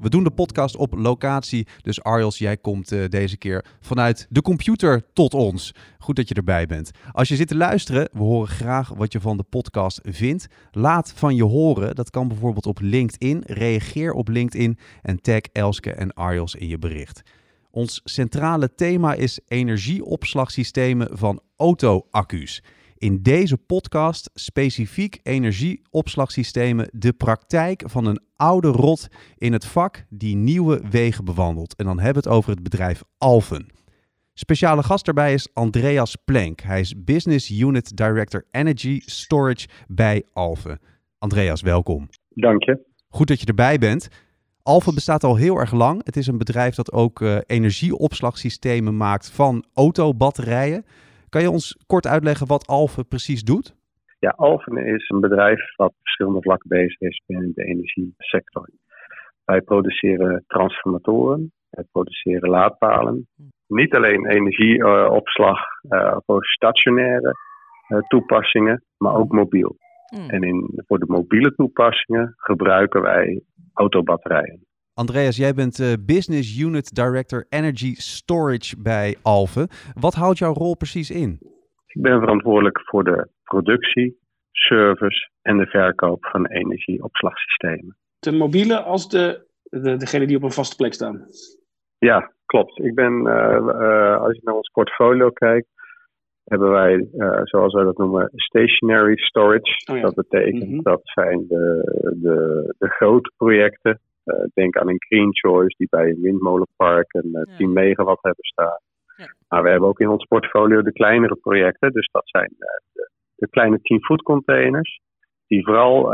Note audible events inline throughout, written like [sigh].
We doen de podcast op locatie, dus Arjos, jij komt uh, deze keer vanuit de computer tot ons. Goed dat je erbij bent. Als je zit te luisteren, we horen graag wat je van de podcast vindt. Laat van je horen. Dat kan bijvoorbeeld op LinkedIn. Reageer op LinkedIn en tag Elske en Arjos in je bericht. Ons centrale thema is energieopslagsystemen van auto-accu's. In deze podcast specifiek energieopslagsystemen, de praktijk van een oude rot in het vak die nieuwe wegen bewandelt. En dan hebben we het over het bedrijf Alphen. Speciale gast daarbij is Andreas Plank. Hij is Business Unit Director Energy Storage bij Alphen. Andreas, welkom. Dank je. Goed dat je erbij bent. Alphen bestaat al heel erg lang. Het is een bedrijf dat ook uh, energieopslagsystemen maakt van autobatterijen. Kan je ons kort uitleggen wat Alphen precies doet? Ja, Alphen is een bedrijf wat op verschillende vlakken bezig is binnen de energiesector. Wij produceren transformatoren, wij produceren laadpalen. Niet alleen energieopslag uh, voor stationaire uh, toepassingen, maar ook mobiel. Mm. En in, voor de mobiele toepassingen gebruiken wij autobatterijen. Andreas, jij bent uh, Business Unit Director Energy Storage bij Alphen. Wat houdt jouw rol precies in? Ik ben verantwoordelijk voor de productie, service en de verkoop van energieopslagsystemen. De mobiele als de, de, degene die op een vaste plek staan? Ja, klopt. Ik ben, uh, uh, als je naar ons portfolio kijkt, hebben wij, uh, zoals wij dat noemen, stationary storage. Oh ja. Dat betekent mm -hmm. dat zijn de, de, de grote projecten denk aan een Green Choice die bij een windmolenpark een uh, 10 megawatt hebben staan. Ja. Maar we hebben ook in ons portfolio de kleinere projecten. Dus dat zijn uh, de, de, kleine 10 voet containers. Die vooral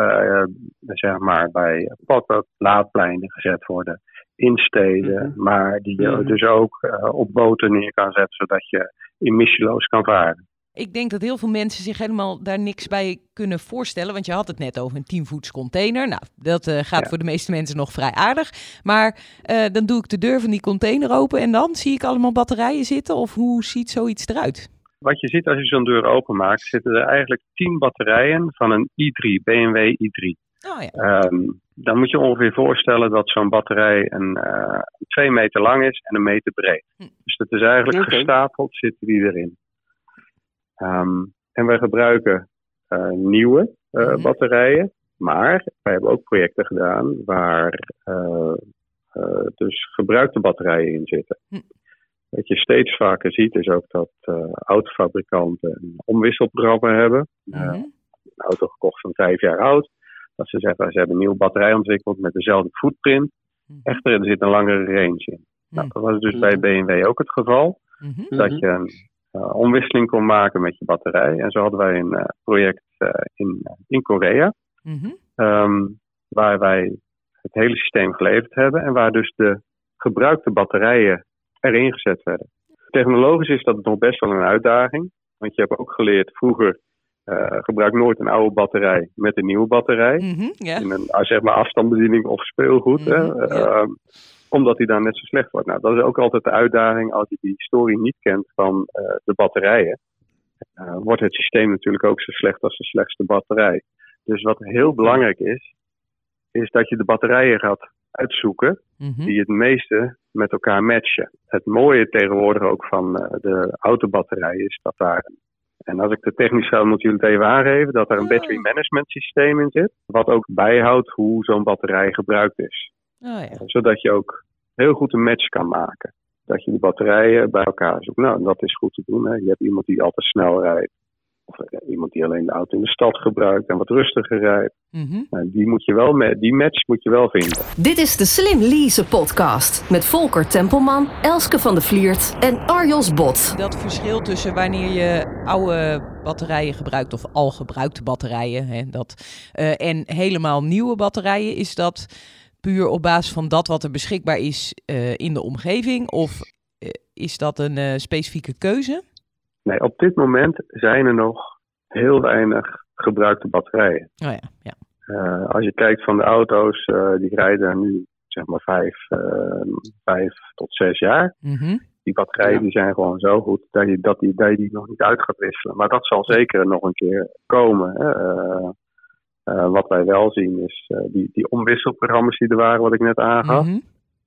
zeg maar bij padden, laadpleinen gezet worden. In steden. Mm -hmm. Maar die je mm -hmm. dus ook op boten neer kan zetten. Zodat je emissieloos kan varen. Ik denk dat heel veel mensen zich helemaal daar niks bij kunnen voorstellen. Want je had het net over een 10-voets container. Nou, dat uh, gaat ja. voor de meeste mensen nog vrij aardig. Maar uh, dan doe ik de deur van die container open en dan zie ik allemaal batterijen zitten. Of hoe ziet zoiets eruit? Wat je ziet als je zo'n deur openmaakt, zitten er eigenlijk 10 batterijen van een i3, BMW i3. Oh, ja. um, dan moet je ongeveer voorstellen dat zo'n batterij een, uh, twee meter lang is en een meter breed. Hm. Dus dat is eigenlijk okay. gestapeld, zitten die erin. Um, en wij gebruiken uh, nieuwe uh, mm -hmm. batterijen, maar wij hebben ook projecten gedaan waar uh, dus gebruikte batterijen in zitten. Mm. Wat je steeds vaker ziet is ook dat autofabrikanten een omwisselprogramma hebben. Mm -hmm. een auto gekocht van vijf jaar oud. Dat ze zeggen, ze hebben een nieuwe batterij ontwikkeld met dezelfde footprint. -hmm. Echter, er zit een langere range in. Nou, dat was dus bij BMW ook het geval. Dat je een omwisseling kon maken met je batterij. En zo hadden wij een uh, project uh, in, in Korea, mm -hmm. um, waar wij het hele systeem geleverd hebben en waar dus de gebruikte batterijen erin gezet werden. Technologisch is dat nog best wel een uitdaging, want je hebt ook geleerd vroeger. gebruik nooit een oude batterij met een nieuwe batterij. Mm -hmm, yeah. In een zeg maar afstandsbediening of speelgoed. Mm -hmm, hè? yeah. uh, omdat die dan net zo slecht wordt. Nou, dat is ook altijd de uitdaging als je die historie niet kent van uh, de batterijen. Uh, wordt het systeem natuurlijk ook zo slecht als de slechtste batterij. Dus wat heel belangrijk is, is dat je de batterijen gaat uitzoeken mm -hmm. die het meeste met elkaar matchen. Het mooie tegenwoordig ook van uh, de autobatterijen is dat daar en als ik de technisch zou, moet jullie het even aangeven dat er een battery management systeem in zit. Wat ook bijhoudt hoe zo'n batterij gebruikt is. Oh, ja. Zodat je ook heel goed een match kan maken. Dat je de batterijen bij elkaar zoekt. Nou, dat is goed te doen. Hè. Je hebt iemand die altijd snel rijdt. Of uh, iemand die alleen de auto in de stad gebruikt en wat rustiger rijdt. Mm -hmm. nou, die, moet je wel met, die match moet je wel vinden. Dit is de Slim Lease podcast. Met Volker Tempelman, Elske van de Vliert en Arjos Bot. Dat verschil tussen wanneer je oude batterijen gebruikt of al gebruikte batterijen. Hè, dat, uh, en helemaal nieuwe batterijen is dat puur op basis van dat wat er beschikbaar is uh, in de omgeving? Of is dat een specifieke keuze? Nee, op dit moment zijn er nog heel weinig gebruikte batterijen. Oh ja, ja. als je kijkt van de auto's, die rijden nu zeg maar vijf, vijf tot zes jaar. Mhm. Die batterijen die zijn gewoon zo goed dat je, dat, die, dat je die nog niet uit gaat wisselen. Maar dat zal zeker nog een keer komen. Hè. Uh, wat wij wel zien is uh, die, die omwisselprogramma's die er waren, wat ik net aangaf. Mhm.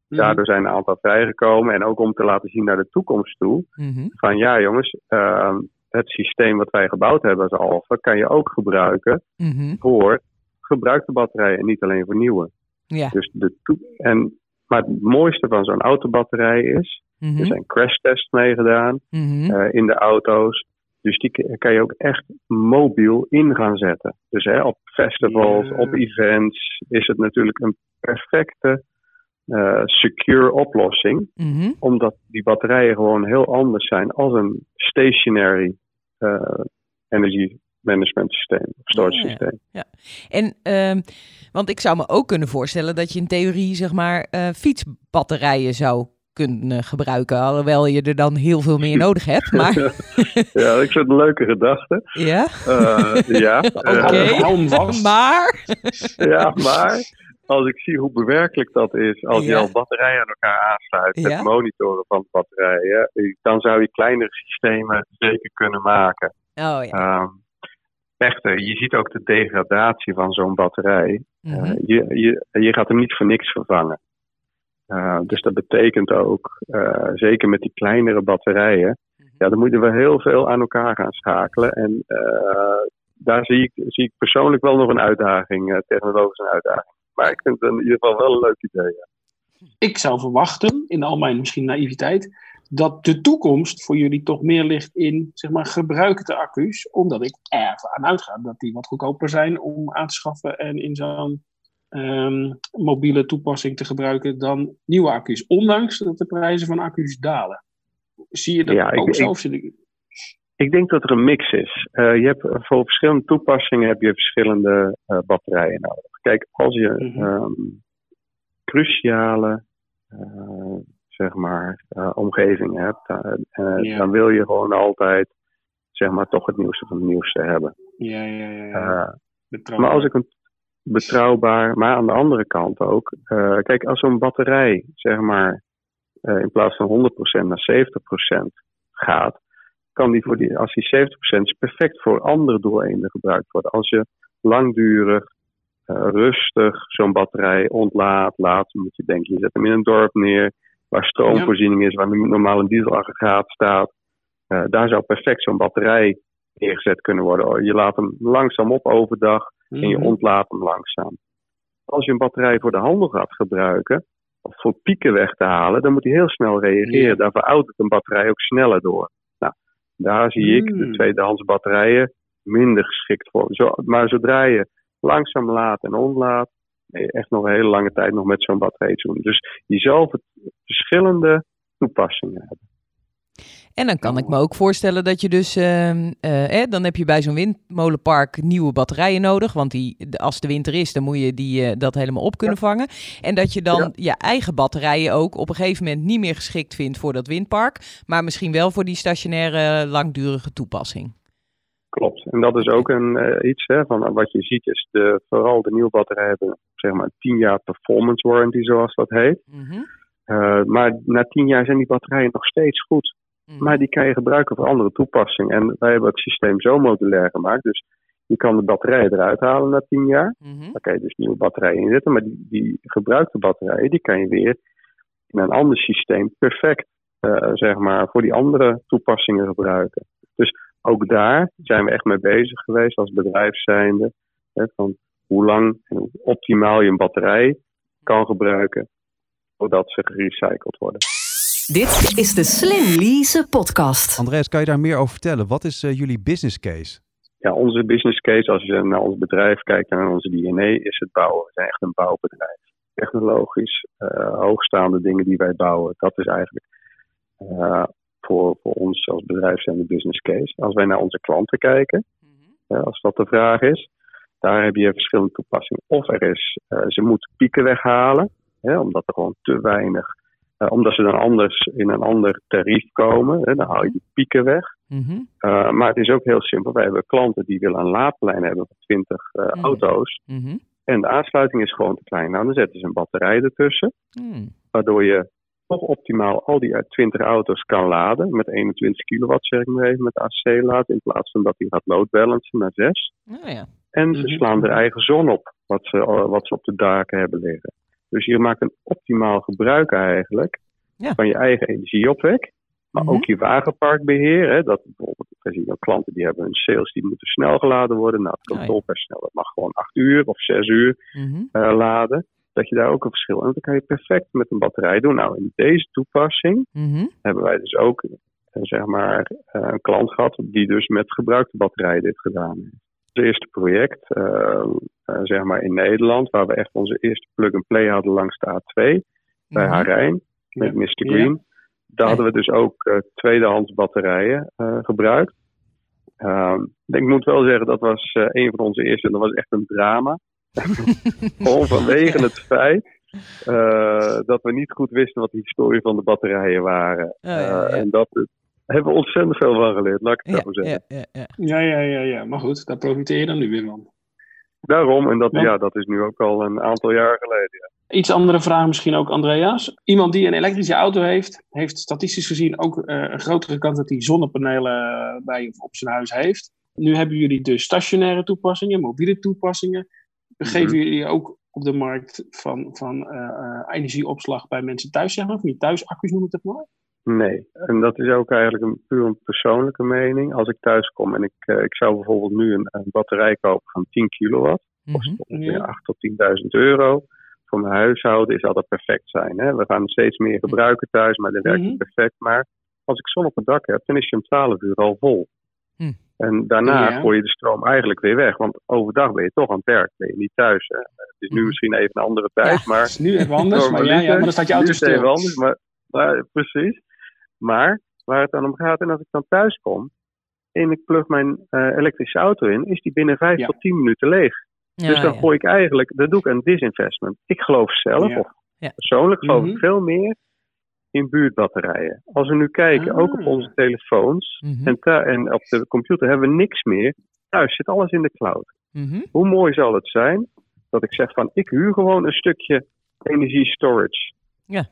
Daardoor zijn een aantal vrijgekomen. En ook om te laten zien naar de toekomst toe. Mhm. Van ja jongens, uh, het systeem wat wij gebouwd hebben als Alpha kan je ook gebruiken Mhm. voor gebruikte batterijen en niet alleen voor nieuwe. Ja. Dus de en, maar het mooiste van zo'n autobatterij is, er zijn crashtests mee gedaan eh, in de auto's. Dus die kan je ook echt mobiel in gaan zetten. Dus hè, op festivals, op events is het natuurlijk een perfecte eh, secure oplossing. Mhm. Omdat die batterijen gewoon heel anders zijn als een stationary eh, energy management systeem of storage Ja, ja. systeem. En, ehm, want ik zou me ook kunnen voorstellen dat je in theorie, zeg maar, eh, fietsbatterijen zou kunnen gebruiken. Alhoewel je er dan heel veel meer nodig hebt. Maar [laughs] Ja, ik vind het een leuke gedachte. ja, Eh, ja, [laughs] oké. eh, vast. Maar. Ja, maar als ik zie hoe bewerkelijk dat is als je al batterijen aan elkaar aansluit Ja. met monitoren van de batterijen, dan zou je kleinere systemen zeker kunnen maken. Oh ja. Ehm, echter, je ziet ook de degradatie van zo'n batterij. Mhm. Eh, je, je, je gaat hem niet voor niks vervangen. Eh, dus dat betekent ook, eh, zeker met die kleinere batterijen, Mhm. ja, dan moeten we heel veel aan elkaar gaan schakelen. En eh, daar zie ik, zie ik persoonlijk wel nog een uitdaging, eh, technologisch een uitdaging. Maar ik vind het in ieder geval wel een leuk idee. Ja. Ik zou verwachten, in al mijn misschien naïviteit, dat de toekomst voor jullie toch meer ligt in zeg maar, gebruikte accu's. Omdat ik ervan uitga dat die wat goedkoper zijn om aan te schaffen en in zo'n ehm, mobiele toepassing te gebruiken dan nieuwe accu's. Ondanks dat de prijzen van accu's dalen. Zie je dat Ja, ook ik- ik- Ik denk dat er een mix is. Eh, je hebt, voor verschillende toepassingen heb je verschillende eh, batterijen nodig. Kijk, als je ehm, cruciale eh, zeg maar, eh, omgeving hebt, eh, eh, dan wil je gewoon altijd zeg maar, toch het nieuwste van het nieuwste hebben. Ja, ja, ja. ja. Eh, maar als ik een betrouwbaar, maar aan de andere kant ook. eh, kijk, als zo'n batterij, zeg maar, eh, in plaats van 100% naar 70% gaat, kan die voor die, als die 70% is perfect voor andere doeleinden gebruikt worden. Als je langdurig, eh, rustig zo'n batterij ontlaadt, laat, moet je denken, je zet hem in een dorp neer, waar stroomvoorziening is, waar normaal een dieselaggregaat staat. Daar zou perfect zo'n batterij neergezet kunnen worden. Je laat hem langzaam op overdag en je Mhm. ontlaat hem langzaam. Als je een batterij voor de handel gaat gebruiken, of voor pieken weg te halen, dan moet hij heel snel reageren. Daar veroudert een batterij ook sneller door. Nou, daar zie ik de Mm. tweedehands batterijen minder geschikt voor. Zo, maar zodra je langzaam laat en ontlaat, ben je echt nog een hele lange tijd nog met zo'n batterij te doen. Dus je zal verschillende toepassingen hebben. En dan kan ik me ook voorstellen dat je dus, eh, dan heb je bij zo'n windmolenpark nieuwe batterijen nodig. Want die, als de winter is, dan moet je die, eh, dat helemaal op kunnen vangen. En dat je dan Ja. je eigen batterijen ook op een gegeven moment niet meer geschikt vindt voor dat windpark. Maar misschien wel voor die stationaire langdurige toepassing. Klopt. En dat is ook een, iets hè, van wat je ziet is de, vooral de nieuwe batterijen hebben zeg maar 10 jaar performance warranty zoals dat heet. Mhm, maar na 10 jaar zijn die batterijen nog steeds goed. Mhm. Maar die kan je gebruiken voor andere toepassingen. En wij hebben het systeem zo modulair gemaakt. Dus je kan de batterijen eruit halen na 10 jaar. Daar kan je dus nieuwe batterijen in zetten. Maar die, die gebruikte batterijen, die kan je weer in een ander systeem perfect, eh, zeg maar, voor die andere toepassingen gebruiken. Dus ook daar zijn we echt mee bezig geweest als bedrijf zijnde. Hè, van hoe lang en hoe optimaal je een batterij kan gebruiken, zodat ze gerecycled worden. Dit is de Slim Lease podcast. Andreas, kan je daar meer over vertellen? Wat is eh, jullie business case? Ja, onze business case, als je naar ons bedrijf kijkt en naar onze DNA, is het bouwen. We zijn echt een bouwbedrijf. Technologisch, eh, hoogstaande dingen die wij bouwen, dat is eigenlijk eh, voor, voor ons als bedrijf zijn de business case. Als wij naar onze klanten kijken, eh, als dat de vraag is, daar heb je verschillende toepassingen. Of er is, eh, ze moeten pieken weghalen, hè, omdat er gewoon te weinig omdat ze dan anders in een ander tarief komen. Hè, dan haal je die pieken weg. Mhm. Uh, maar het is ook heel simpel. Wij hebben klanten die willen een laadplein hebben van 20 uh, Mm. auto's. Mhm. En de aansluiting is gewoon te klein. Nou, dan zetten ze een batterij ertussen. Mm. Waardoor je toch optimaal al die 20 auto's kan laden. Met 21 kilowatt, zeg ik maar even, met AC laden. In plaats van dat hij gaat loadbalancen naar 6. Nou ja. En ze Mhm. slaan er eigen zon op, wat ze, eh, wat ze op de daken hebben liggen. Dus je maakt een optimaal gebruik eigenlijk Ja. van je eigen energieopwek. Maar Mhm. ook je wagenparkbeheer. Hè, dat bijvoorbeeld, we zien ook klanten die hebben hun sales, die moeten snel geladen worden. Nou, het Oh kantoorpersoneel dat mag gewoon 8 uur of 6 uur Mhm. eh, laden. Dat je daar ook een verschil. En dat kan je perfect met een batterij doen. Nou, in deze toepassing Mhm. hebben wij dus ook eh, zeg maar, eh, een klant gehad die dus met gebruikte batterijen dit gedaan heeft. Het eerste project eh, eh, zeg maar in Nederland, waar we echt onze eerste plug-and-play hadden langs de A2 bij Mhm. Harijn met. Mr. Ja. Green. Daar hadden we dus ook eh, tweedehands batterijen eh, gebruikt. Ehm, ik moet wel zeggen, dat was een van onze eerste. Dat was echt een drama. [laughs] Gewoon vanwege het feit dat we niet goed wisten wat de historie van de batterijen waren. Oh, ja, ja. En dat daar hebben we ontzettend veel van geleerd, laat ik het Ja, zo zeggen. ja, ja, ja. Ja, ja, ja, ja. Maar goed, daar profiteer je dan nu weer van. Daarom, en dat, Ja. ja. dat is nu ook al een aantal jaar geleden. ja. Iets andere vraag misschien ook, Andreas. Iemand die een elektrische auto heeft, heeft statistisch gezien ook eh, een grotere kans dat hij zonnepanelen bij of op zijn huis heeft. Nu hebben jullie dus stationaire toepassingen, mobiele toepassingen. Geven Mhm. jullie ook op de markt van, van eh, eh, energieopslag bij mensen thuis, zeg maar? Of niet thuisaccu's noem ik het maar? Nee, en dat is ook eigenlijk een puur een persoonlijke mening. Als ik thuis kom en ik, eh, ik zou bijvoorbeeld nu een, een batterij kopen van 10 kilowatt, kost Mhm. ongeveer Ja. 8 tot 10.000 euro. Voor mijn huishouden is dat dat perfect zijn. Hè? We gaan steeds meer gebruiken thuis, maar dat werkt Mhm. niet perfect. Maar als ik zon op het dak heb, dan is je om 12 uur al vol. Hm. En daarna Ja. gooi je de stroom eigenlijk weer weg. Want overdag ben je toch aan het werk, ben je niet thuis. Hè? Het is nu Mhm. misschien even een andere tijd, Ja. maar Dat is nu even anders, maar ja, maar dan staat je auto nu is het even stil. anders, maar, maar precies. Maar waar het dan om gaat, en als ik dan thuis kom en ik plug mijn eh, elektrische auto in, is die binnen 5 Ja. tot 10 minuten leeg. Ja, dus dan ja. gooi ik eigenlijk, dat doe ik een disinvestment. Ik geloof zelf, Ja. of Ja. persoonlijk geloof Mhm. ik veel meer in buurtbatterijen. Als we nu kijken, ook op Ah. onze telefoons Mhm. en, op de computer hebben we niks meer. Thuis zit alles in de cloud. Mhm. Hoe mooi zal het zijn dat ik zeg van ik huur gewoon een stukje energie storage. Ja.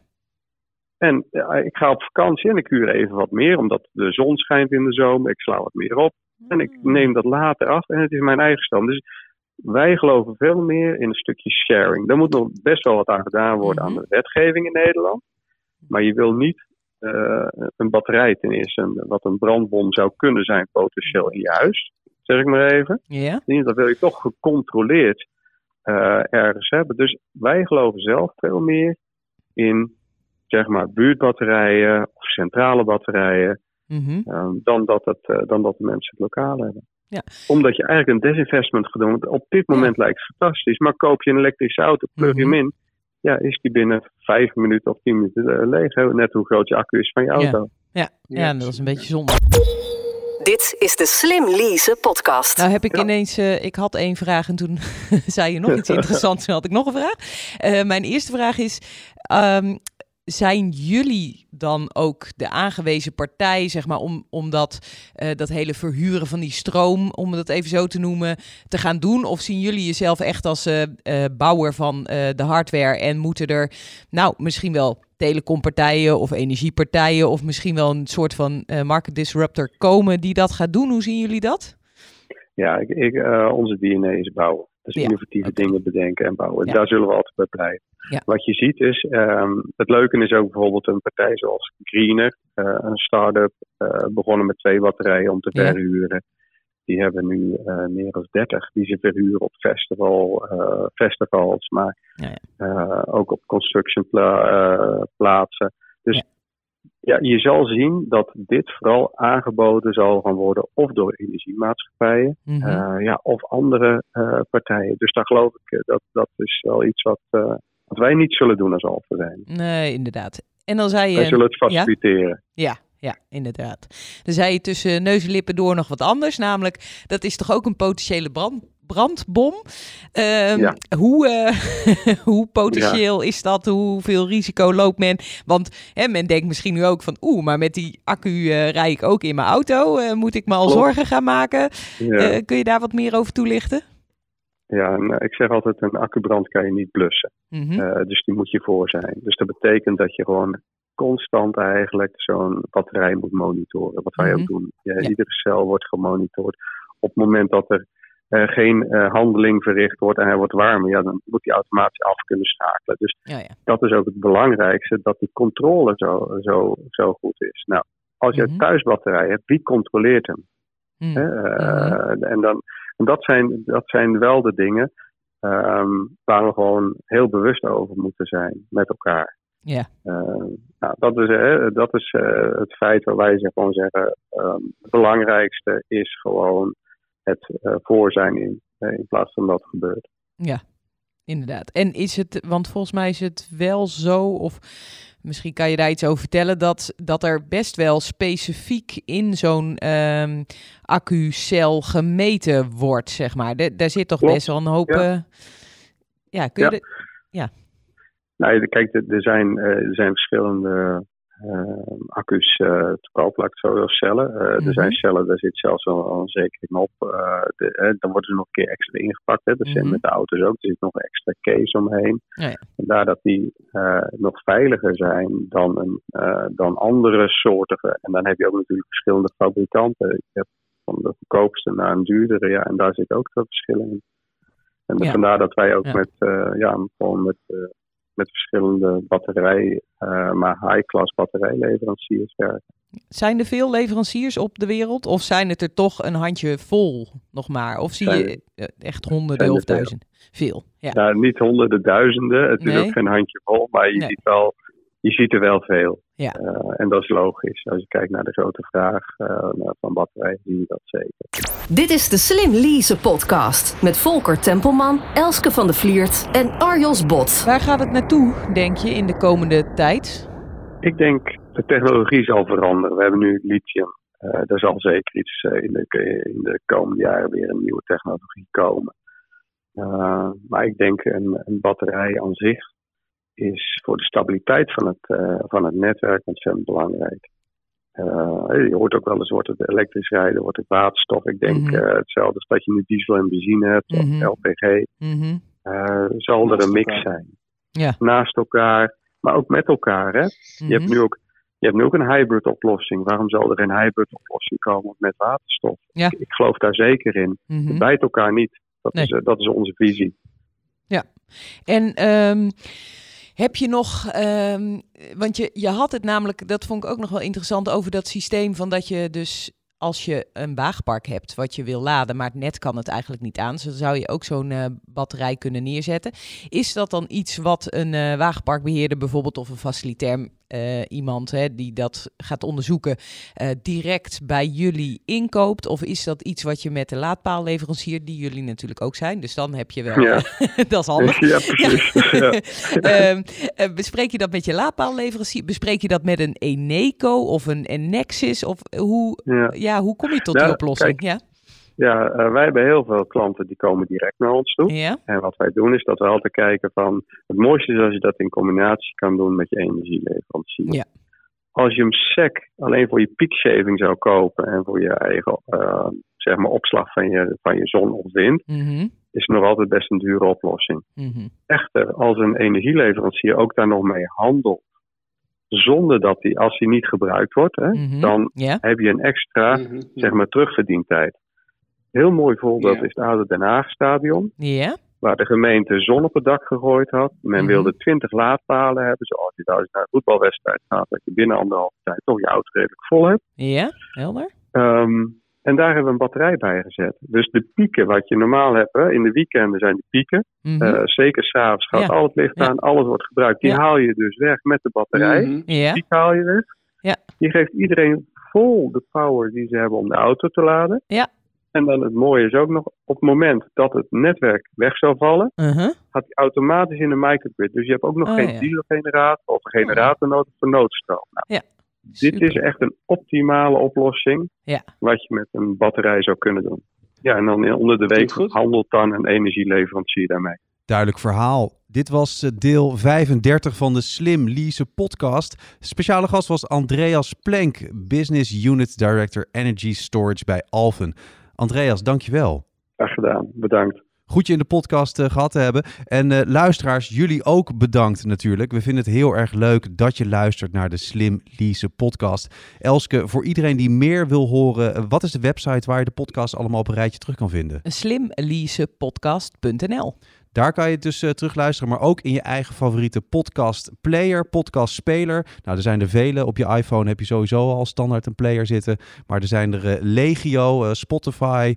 En ja, ik ga op vakantie en ik huur even wat meer, omdat de zon schijnt in de zomer. Ik sla wat meer op. En ik Mm. neem dat later af en het is mijn eigen stand. Dus wij geloven veel meer in een stukje sharing. Daar moet nog best wel wat aan gedaan worden aan de wetgeving in Nederland. Maar je wil niet eh, een batterij ten eerste, wat een brandbom zou kunnen zijn potentieel in je huis. Zeg ik maar even. Ja? Dat wil je toch gecontroleerd eh, ergens hebben. Dus wij geloven zelf veel meer in zeg maar buurtbatterijen of centrale batterijen Mhm. eh, dan, dat het, eh, dan dat de mensen het lokaal hebben. Ja. Omdat je eigenlijk een desinvestment gaat doen. Want Op dit moment lijkt het fantastisch, maar koop je een elektrische auto, plug je hem Mhm. in, ja, is die binnen vijf minuten of tien minuten eh, leeg. Hè? Net hoe groot je accu is van je Ja. auto. Ja. ja, dat is een beetje zonde. Dit is de Slim Lease podcast. Nou heb ik Ja. ineens, eh, ik had één vraag en toen [laughs] zei je nog iets [laughs] interessants. Toen had ik nog een vraag. Eh, mijn eerste vraag is, ehm, zijn jullie dan ook de aangewezen partij, zeg maar, om, om dat, eh, dat hele verhuren van die stroom, om dat even zo te noemen, te gaan doen? Of zien jullie jezelf echt als eh, eh, bouwer van de hardware en moeten er, nou, misschien wel telecompartijen of energiepartijen of misschien wel een soort van market disruptor komen die dat gaat doen? Hoe zien jullie dat? Ja, ik, ik, onze DNA is bouwen. Dus Ja, innovatieve dingen bedenken en bouwen. Ja. Daar zullen we altijd bij blijven. Ja. Wat je ziet is, ehm, het leuke is ook bijvoorbeeld een partij zoals Greener, eh, een start-up, eh, begonnen met twee batterijen om te verhuren. Die hebben nu eh, meer dan 30 die ze verhuren op festival, festivals, maar ook op construction pla- plaatsen. Dus Ja. je zal zien dat dit vooral aangeboden zal gaan worden of door energiemaatschappijen Mhm. eh, ja, of andere eh, partijen. Dus daar geloof ik, eh, dat, dat is wel iets wat, wat wij niet zullen doen als Alpha zijn. Nee, inderdaad. En dan zei je... Wij zullen het faciliteren. Ja, ja, inderdaad. Dan zei je tussen neus en lippen door nog wat anders. Namelijk, dat is toch ook een potentiële brand, brandbom. Ehm, hoe, uh, [laughs] hoe potentieel is dat? Hoeveel risico loopt men? Want hè, men denkt misschien nu ook van, oeh, maar met die accu uh, rij ik ook in mijn auto. Uh, moet ik me al zorgen gaan maken? kun je daar wat meer over toelichten? Ja, nou, ik zeg altijd, een accubrand kan je niet blussen. Mm dus die moet je voor zijn. Dus dat betekent dat je gewoon constant eigenlijk zo'n batterij moet monitoren. Wat wij ook mhm. doen. Ja, Iedere cel wordt gemonitord. Op het moment dat er uh, geen uh, handeling verricht wordt en hij wordt warmer, ja, dan moet hij automatisch af kunnen schakelen. Dus ja, ja. dat is ook het belangrijkste, dat die controle zo, zo, zo goed is. Nou, als je mhm. thuisbatterij hebt, wie controleert hem? Mm. Uh, en, dan, en dat, zijn, dat zijn wel de dingen um, waar we gewoon heel bewust over moeten zijn met elkaar. Ja. Uh, nou, dat is, uh, dat is uh, het feit waar wij gewoon zeggen: um, het belangrijkste is gewoon het voor zijn in, in plaats van dat gebeurt. Ja, inderdaad. En is het, want volgens mij is het wel zo, of misschien kan je daar iets over vertellen, dat, dat er best wel specifiek in zo'n um, accucel gemeten wordt, zeg maar. De, daar zit toch best wel een hoop. Ja, ja kun je. Ja. De, ja. Nou, kijk, er zijn, er zijn verschillende uh, accu's uh, te koop, laat cellen. Er zijn mhm. cellen, daar zit zelfs al een zekering op. De, dan worden ze nog een keer extra ingepakt. Hè. Dat zijn mhm. met de auto's ook. Er zit nog een extra case omheen. Ja, ja. Vandaar dat die nog veiliger zijn dan, een, dan andere soorten. En dan heb je ook natuurlijk verschillende fabrikanten. Je hebt van de goedkoopste naar een duurdere. Ja, en daar zit ook veel verschil in. En ja. vandaar dat wij ook met, ja, gewoon met met verschillende batterij, uh, maar high-class batterijleveranciers werken. Zijn er veel leveranciers op de wereld? Of zijn het er toch een handje vol nog maar? Of zie je eh, echt honderden of duizenden? Veel. ja. Nou, niet honderden, duizenden. Het is ook geen handje vol, maar je ziet wel je ziet er wel veel. Ja. Uh, en dat is logisch. Als je kijkt naar de grote vraag uh, van batterijen, zie je dat zeker. Dit is de Slim Lease podcast met Volker Tempelman, Elske van de Vliert en Arjos Bot. Waar gaat het naartoe, denk je, in de komende tijd? Ik denk de technologie zal veranderen. We hebben nu lithium. Uh, er zal zeker iets in, de, in de komende jaren weer een nieuwe technologie komen. maar ik denk een, een batterij aan zich is voor de stabiliteit van het, uh, van het netwerk ontzettend belangrijk. Uh, je hoort ook wel eens, wordt het elektrisch rijden, wordt het waterstof. Ik denk mm -hmm. uh, hetzelfde als dat je nu diesel en benzine hebt, mm -hmm. of LPG. Mm -hmm. zal er een mix zijn. Ja. Naast elkaar, maar ook met elkaar. Hè? Je, hebt nu ook, je hebt nu ook een hybrid oplossing. Waarom zal er een hybrid oplossing komen met waterstof? Ja. Ik, ik, geloof daar zeker in. Het bijt elkaar niet. Dat, nee. is, dat is onze visie. Ja, en... Um... Heb je nog, um, want je, je had het namelijk, dat vond ik ook nog wel interessant over dat systeem van dat je dus als je een wagenpark hebt wat je wil laden, maar het net kan het eigenlijk niet aan, zo zou je ook zo'n uh, batterij kunnen neerzetten. Is dat dan iets wat een uh, wagenparkbeheerder bijvoorbeeld of een facilitair uh, iemand hè, die dat gaat onderzoeken direct bij jullie inkoopt? Of is dat iets wat je met de laadpaalleverancier, die jullie natuurlijk ook zijn, dus dan heb je wel, ja. [laughs] dat is handig. Ja, precies. Ja. [laughs] [laughs] Ehm, bespreek je dat met je laadpaalleverancier? Bespreek je dat met een Eneco of een Enexis? Of hoe... Ja ja, hoe kom je tot die oplossing? ja, ja uh, wij hebben heel veel klanten die komen direct naar ons toe. Ja. En wat wij doen is dat we altijd kijken van... Het mooiste is als je dat in combinatie kan doen met je energieleverancier. Ja. Als je hem sec alleen voor je peakshaving zou kopen... en voor je eigen uh, zeg maar opslag van je, van je zon of wind... Mm is nog altijd best een dure oplossing. Mm -hmm. Echter, als een energieleverancier ook daar nog mee handelt zonder dat die, als die niet gebruikt wordt, hè, mhm. dan heb je een extra, mhm. zeg maar, terugverdientijd. Heel mooi voorbeeld is het oude Den Haag stadion. Waar de gemeente zon op het dak gegooid had. Men mhm. wilde 20 laadpalen hebben, zoals je thuis naar een voetbalwedstrijd gaat, dat je binnen anderhalve tijd toch je auto redelijk vol hebt. Ja, helder. Um, en daar hebben we een batterij bij gezet. Dus de pieken wat je normaal hebt, hè, in de weekenden zijn die pieken. Mm -hmm. uh, zeker s'avonds gaat al het licht aan, alles wordt gebruikt. Die haal je dus weg met de batterij. Mm -hmm. Die haal je weg. Die geeft iedereen vol de power die ze hebben om de auto te laden. Ja. En dan het mooie is ook nog, op het moment dat het netwerk weg zou vallen, uh -huh. gaat hij automatisch in de microgrid. Dus je hebt ook nog oh, geen ja. dieselgenerator of een generator nodig voor noodstroom. Nou, ja. Dit is echt een optimale oplossing ja. wat je met een batterij zou kunnen doen. ja, en dan onder de week handelt dan een energieleverancier daarmee. Duidelijk verhaal. Dit was eh, deel 35 van de Slim Lease podcast. Speciale gast was Andreas Plenk, Business Unit Director Energy Storage bij Alphen. Andreas, dankjewel. Graag gedaan, bedankt. Goed je in de podcast uh, gehad te hebben. En uh, luisteraars, jullie ook bedankt natuurlijk. We vinden het heel erg leuk dat je luistert naar de Slim Lease podcast. Elske, voor iedereen die meer wil horen, wat is de website waar je de podcast allemaal op een rijtje terug kan vinden? Slimleasepodcast.nl daar kan je het dus uh, terugluisteren, maar ook in je eigen favoriete podcast player, podcast speler. Nou, er zijn er vele. Op je iPhone heb je sowieso al standaard een player zitten. Maar er zijn er uh, legio, uh, Spotify,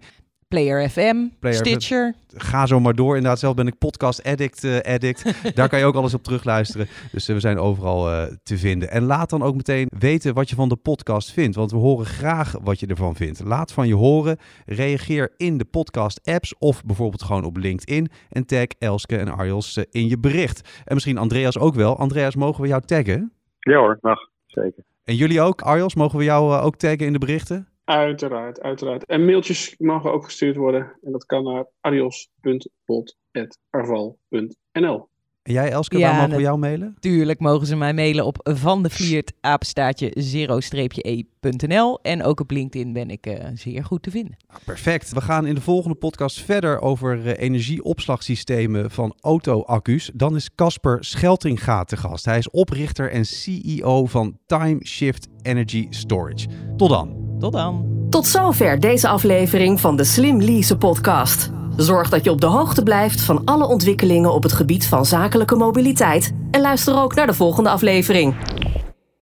Player FM, Stitcher. Ga zo maar door. Inderdaad, zelf ben ik podcast addict. Uh, addict. [laughs] Daar kan je ook alles op terugluisteren. Dus uh, we zijn overal uh, te vinden. En laat dan ook meteen weten wat je van de podcast vindt. Want we horen graag wat je ervan vindt. Laat van je horen. Reageer in de podcast apps of bijvoorbeeld gewoon op LinkedIn. En tag Elske en Arjels in je bericht. En misschien Andreas ook wel. Andreas, mogen we jou taggen? Ja hoor, mag. Zeker. En jullie ook, Arjels? Mogen we jou ook taggen in de berichten? Uiteraard, uiteraard. En mailtjes mogen ook gestuurd worden. En dat kan naar adios.bot.arval.nl. En jij, Elske, ja, waar mogen we jou mailen? Tuurlijk mogen ze mij mailen op van de Vliert apenstaartje 0-e.nl. En ook op LinkedIn ben ik uh, zeer goed te vinden. Ah, perfect. We gaan in de volgende podcast verder over uh, energieopslagsystemen van auto-accu's. Dan is Casper Scheltinga te gast. Hij is oprichter en CEO van Time Shift Energy Storage. Tot dan. Tot dan. Tot zover deze aflevering van de Slim Lease podcast. Zorg dat je op de hoogte blijft van alle ontwikkelingen op het gebied van zakelijke mobiliteit en luister ook naar de volgende aflevering.